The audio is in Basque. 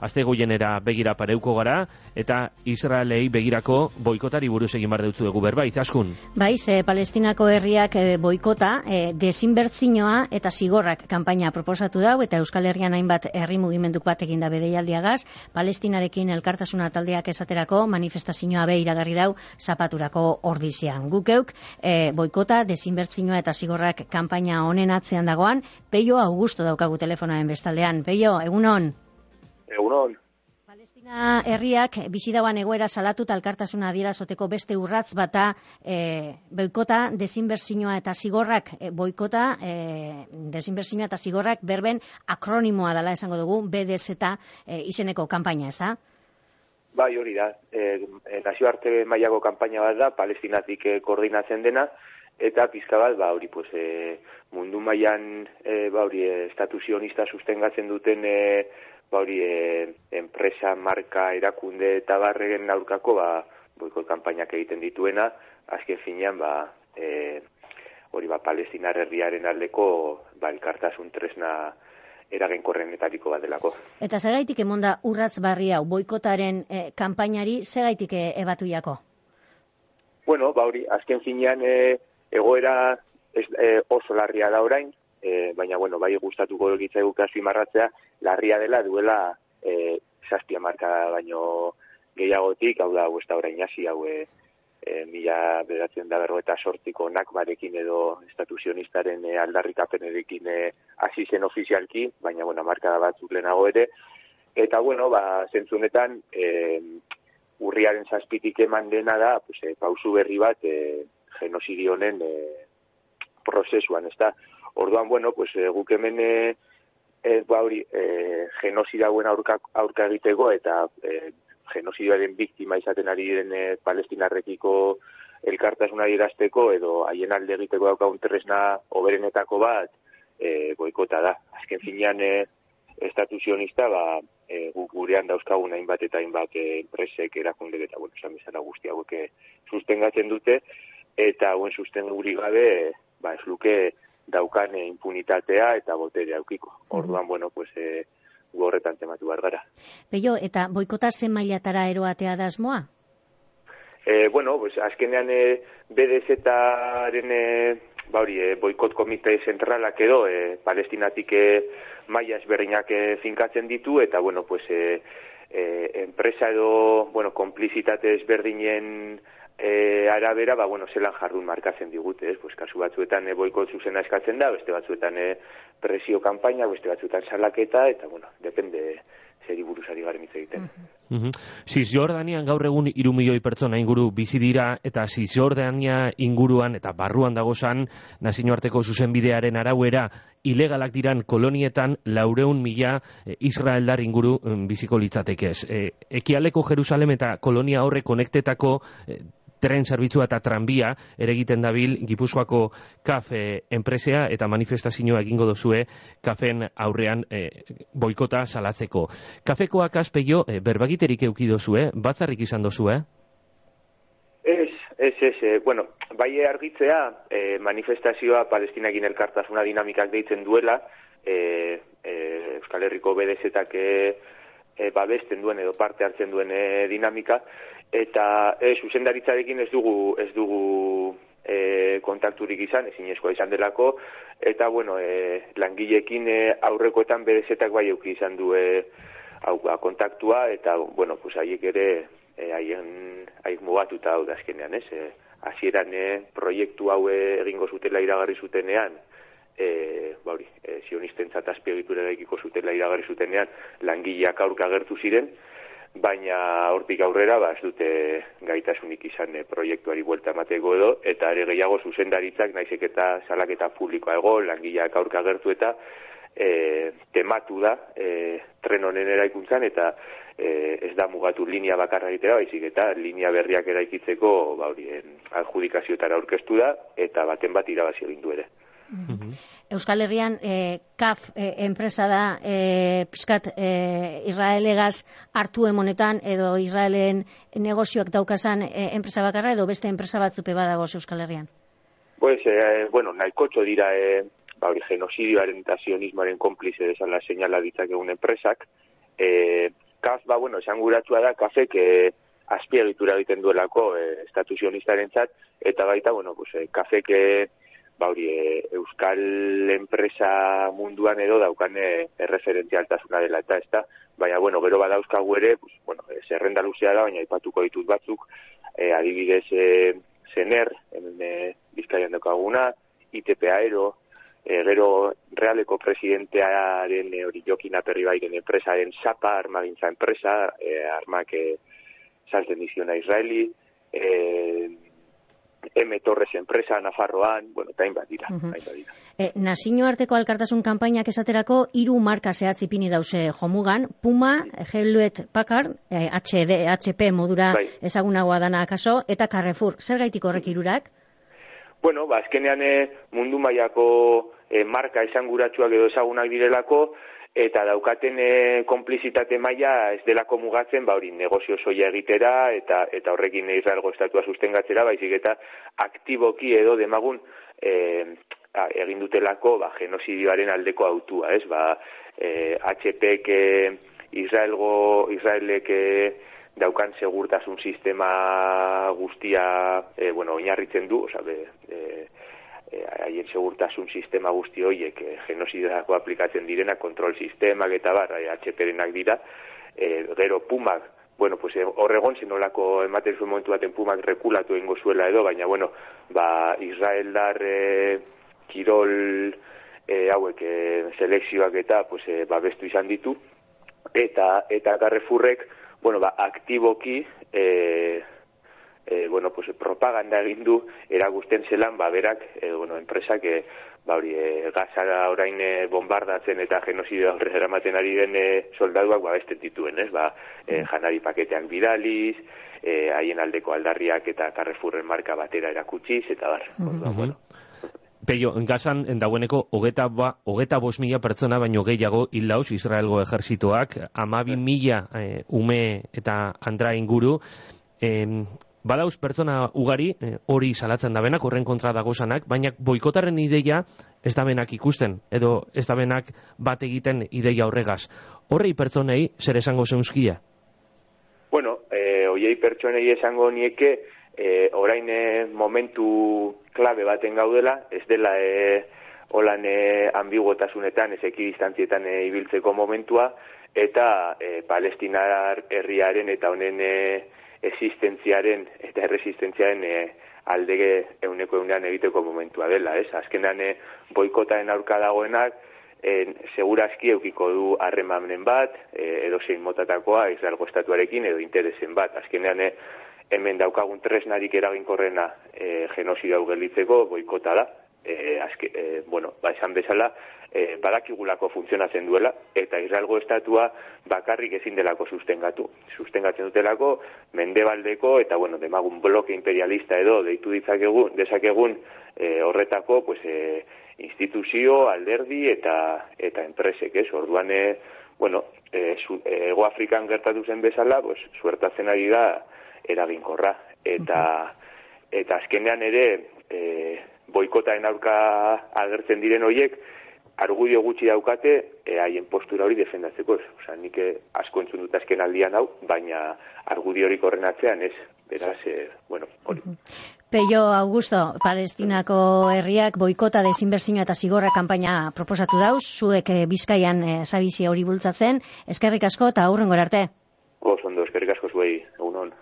azte goienera begira pareuko gara, eta Israelei begirako boikotari buruz egin bar dutzu dugu berba, itzaskun. Bai, ze Palestinako herriak e, boikota, e, desinbertzinoa eta zigorrak kanpaina proposatu dau, eta Euskal Herrian hainbat herri mugimenduk bat eginda bedeialdiagaz, Palestinarekin elkartasuna taldeak esaterako manifestazioa be iragarri dau zapaturako ordizian. Gukeuk, e, boikota, desinbertzinoa eta zigorrak kanpaina honen atzean dagoan, Peio Augusto daukagu telefonaen bestaldean. Peio, egunon? Egunon. Palestina herriak bizi dauan egoera salatu talkartasuna adierazoteko beste urratz bata e, boikota, desinbertzinoa eta zigorrak e, boikota, e, desinbertzinoa eta zigorrak berben akronimoa dela esango dugu, BDS eta e, izeneko kanpaina, ez da? Bai, hori da. E, nazioarte mailako kanpaina bat da, palestinatik e, koordinatzen dena, eta pizka bat, ba, hori, pues, e, mundu mailan e, ba, hori, e, statuzionista sustengatzen duten, e, ba, hori, e, enpresa, marka, erakunde eta barregen aurkako, ba, boiko kanpainak egiten dituena, azken finean, ba, e, hori, ba, palestinar herriaren aldeko, ba, elkartasun tresna, eragen korrenetariko bat delako. Eta segaitik emonda urratz barri hau, boikotaren e, kanpainari, segaitik e, ebatuiako? Bueno, ba hori, azken finean e, egoera ez, e, oso larria da orain, e, baina bueno, bai gustatuko egitzaigu kasi marratzea, larria dela duela e, sastia marka baino gehiagotik, hau da, ez orain hasi hau e, e, mila beratzen da berro eta sortiko nakbarekin edo estatuzionistaren e, aldarrikapenerekin e, hasi zen ofizialki, baina bueno, marka da batzuk lehenago ere, eta bueno, ba, zentzunetan, e, urriaren zazpitik eman dena da, pues, e, pausu berri bat, e, genosidio honen e, prozesuan, ez da. Orduan, bueno, pues, e, guk hemen e, e, ba, hori, e, genosidauen aurka, aurka egiteko eta e, genosidioaren biktima izaten ari diren e, palestinarrekiko elkartasuna irazteko edo haien alde egiteko daukagun tresna oberenetako bat e, boikota da. Azken finean e, estatuzionista, ba, e, guk gurean dauzkagun hainbat eta hainbat enpresek erakunde eta bueno, esan bezala guzti hauek sustengatzen dute, eta hauen susten guri gabe, ba, ez luke daukan e, impunitatea eta botere aukiko. Orduan, bueno, pues, e, horretan tematu behar gara. Peio, eta boikota zen mailatara eroatea da asmoa? E, bueno, pues, azkenean e, BDZ-aren e, ba hori, e, boikot komite zentralak edo e, palestinatik e, maia ezberdinak e, finkatzen ditu, eta, bueno, pues, e, e, enpresa edo, bueno, komplizitate ezberdinen e, arabera, ba, bueno, zelan jardun markatzen digute, ez? Pues, kasu batzuetan e, boikot zuzena eskatzen da, beste batzuetan e, presio kanpaina, beste batzuetan salaketa, eta, bueno, depende zeri buruzari garen hitz egiten. Mm -hmm. Cisjordanian gaur egun iru milioi pertsona inguru bizi dira, eta Cisjordania inguruan eta barruan dagozan, nazio arteko zuzenbidearen arauera, ilegalak diran kolonietan laureun mila e, Israeldar inguru biziko litzatekez. E, ekialeko Jerusalem eta kolonia horre konektetako e, tren zerbitzua eta tranbia ere egiten dabil Gipuzkoako kafe enpresea eta manifestazioa egingo dozue kafen aurrean e, boikota salatzeko. Kafekoak aspeio e, berbagiterik euki dozue, batzarrik izan dozue? Ez, ez, ez, bueno, bai argitzea e, manifestazioa palestinakin elkartasuna dinamikak deitzen duela, e, e, Euskal Herriko bedezetak e, e, babesten duen edo parte hartzen duen e, dinamika, eta e, zuzendaritzarekin ez dugu ez dugu e, kontakturik izan, ezin izan delako, eta bueno, e, langilekin e, aurrekoetan berezetak bai euki izan du e, hau, ba, kontaktua, eta bueno, pues haiek ere e, haien haik mugatuta hau dazkenean, ez? E, hasieran e, proiektu hau egingo zutela iragarri zutenean, e, ba hori, e, zionisten zatazpiegitura zutela iragarri zutenean, langileak aurka agertu ziren, baina hortik aurrera ba ez dute gaitasunik izan e, proiektuari buelta emateko edo eta ere gehiago zuzendaritzak naizek eta salaketa publikoa ego langileak aurka agertu eta e, tematu da e, tren honen eraikuntzan eta e, ez da mugatu linea bakarra egitera baizik eta linea berriak eraikitzeko ba hori adjudikazioetara aurkeztu da eta baten bat irabazi egin du ere. Euskal Herrian e, KAF e, enpresa da e, pizkat e, Israelegaz hartu emonetan edo Israelen negozioak daukasan e, enpresa bakarra edo beste enpresa batzupe badago Euskal Herrian? Pues, e, bueno, nahiko dira e, ba, genosidioaren eta sionismoaren komplize desala señala ditzakegun enpresak. E, kaf, ba, bueno, esan guratua da, kafek e, azpiegitura egiten duelako e, estatusionistaren zat, eta baita, bueno, pues, e, kafek e, ba, hori, e, euskal enpresa munduan edo daukane erreferentzialtasuna dela, eta ez da, baina, bueno, gero badauzkagu ere, pues, bueno, e, zerrenda luzea da, baina ipatuko ditut batzuk, e, adibidez, e, zener, hemen e, bizkaian dokaguna, ITP Aero, e, gero realeko presidentearen e, hori jokin aperri bairen enpresaren SAPA, armagintza enpresa, e, armak e, salten diziona Israeli, e, M. Torres enpresa, Nafarroan, bueno, eta hainbat dira. Uh -huh. dira. E, arteko alkartasun kanpainak esaterako hiru marka zehatz ipini dause jomugan, Puma, Hewlett Packard, e, HD, HP modura bai. ezagunagoa dana akaso, eta Carrefour. Zer gaitik horrek irurak? Bueno, ba, azkenean eh, mundu mailako e, marka esanguratsuak edo ezagunak direlako, eta daukaten e, konplizitate maila ez delako mugatzen, ba hori negozio soia egitera eta eta horrekin Israelgo estatua sustengatzera, baizik eta aktiboki edo demagun e, egin dutelako ba genozidioaren aldeko autua, ez? Ba e, HP ke Israelgo Israelek daukan segurtasun sistema guztia e, bueno, oinarritzen du, osea, e, Eh, haien segurtasun sistema guzti horiek e, genozidako aplikatzen direna, kontrol sistemak eta bar, e, HPrenak dira, e, gero Pumak, bueno, pues horregon zenolako ematen zuen momentu baten Pumak rekulatu egingo zuela edo, baina, bueno, ba, Israeldar e, kirol e, hauek e, selekzioak eta, pues, e, ba, izan ditu, eta, eta Carrefourrek, bueno, ba, aktiboki, e, e, bueno, pues, propaganda egin du eragusten zelan ba berak e, bueno, enpresak e, ba hori e, gazara orain e, bombardatzen eta genozidio aurre eramaten ari den e, soldaduak ba beste dituen, ez? Ba, e, janari paketeak bidaliz, e, haien aldeko aldarriak eta Carrefourren marka batera erakutsiz eta bar. Mm -hmm. bueno, Peio, gazan, dagoeneko, hogeta, ba, hogeta bos mila pertsona, baino gehiago, hilauz, Israelgo ejerzitoak, amabi mila e, ume eta andra inguru, e, Badauz pertsona ugari eh, hori salatzen da benak, horren kontra dago sanak, baina boikotaren ideia ez da benak ikusten, edo ez da benak bat egiten ideia horregaz. Horrei pertsonei zer esango zeunzkia? Bueno, e, oiei pertsonei esango nieke, e, orain momentu klabe baten gaudela, ez dela e, holan e, ambigotasunetan, ez ekidistantzietan e, ibiltzeko momentua, eta e, palestinar herriaren eta honen e, existentziaren eta erresistentziaren e, aldege euneko eunean egiteko momentua dela, ez? Azkenean e, boikotaen aurka dagoenak, en, segurazki eukiko du harremanen bat, e, edo zein motatakoa, izalgo estatuarekin, edo interesen bat. Azkenean, e, hemen daukagun tresnarik eraginkorrena e, genozido hau gelditzeko, boikota da, e, azke, e, bueno, ba, esan bezala, e, badakigulako funtzionatzen duela, eta Israelgo estatua bakarrik ezin delako sustengatu. Sustengatzen dutelako, mendebaldeko, eta bueno, demagun bloke imperialista edo, deitu ditzakegun, dezakegun e, horretako, pues, e, instituzio, alderdi eta eta enpresek, ez? Orduan, e, bueno, e, zu, e, Ego Afrikan gertatu zen bezala, pues, suertatzen ari da eraginkorra. Eta, eta azkenean ere, e, boikotaen aurka agertzen diren hoiek, argudio gutxi daukate e, haien postura hori defendatzeko ez. Osa, nik eh, asko entzun dut azken aldian hau, baina argudio hori korren atzean ez. Beraz, e, bueno, hori. Peio Augusto, Palestinako herriak boikota desinbertsio eta zigorra kanpaina proposatu dauz, zuek bizkaian e, zabizia hori bultzatzen, eskerrik asko eta aurren arte. Gozondo, eskerrik asko zuei, egunon.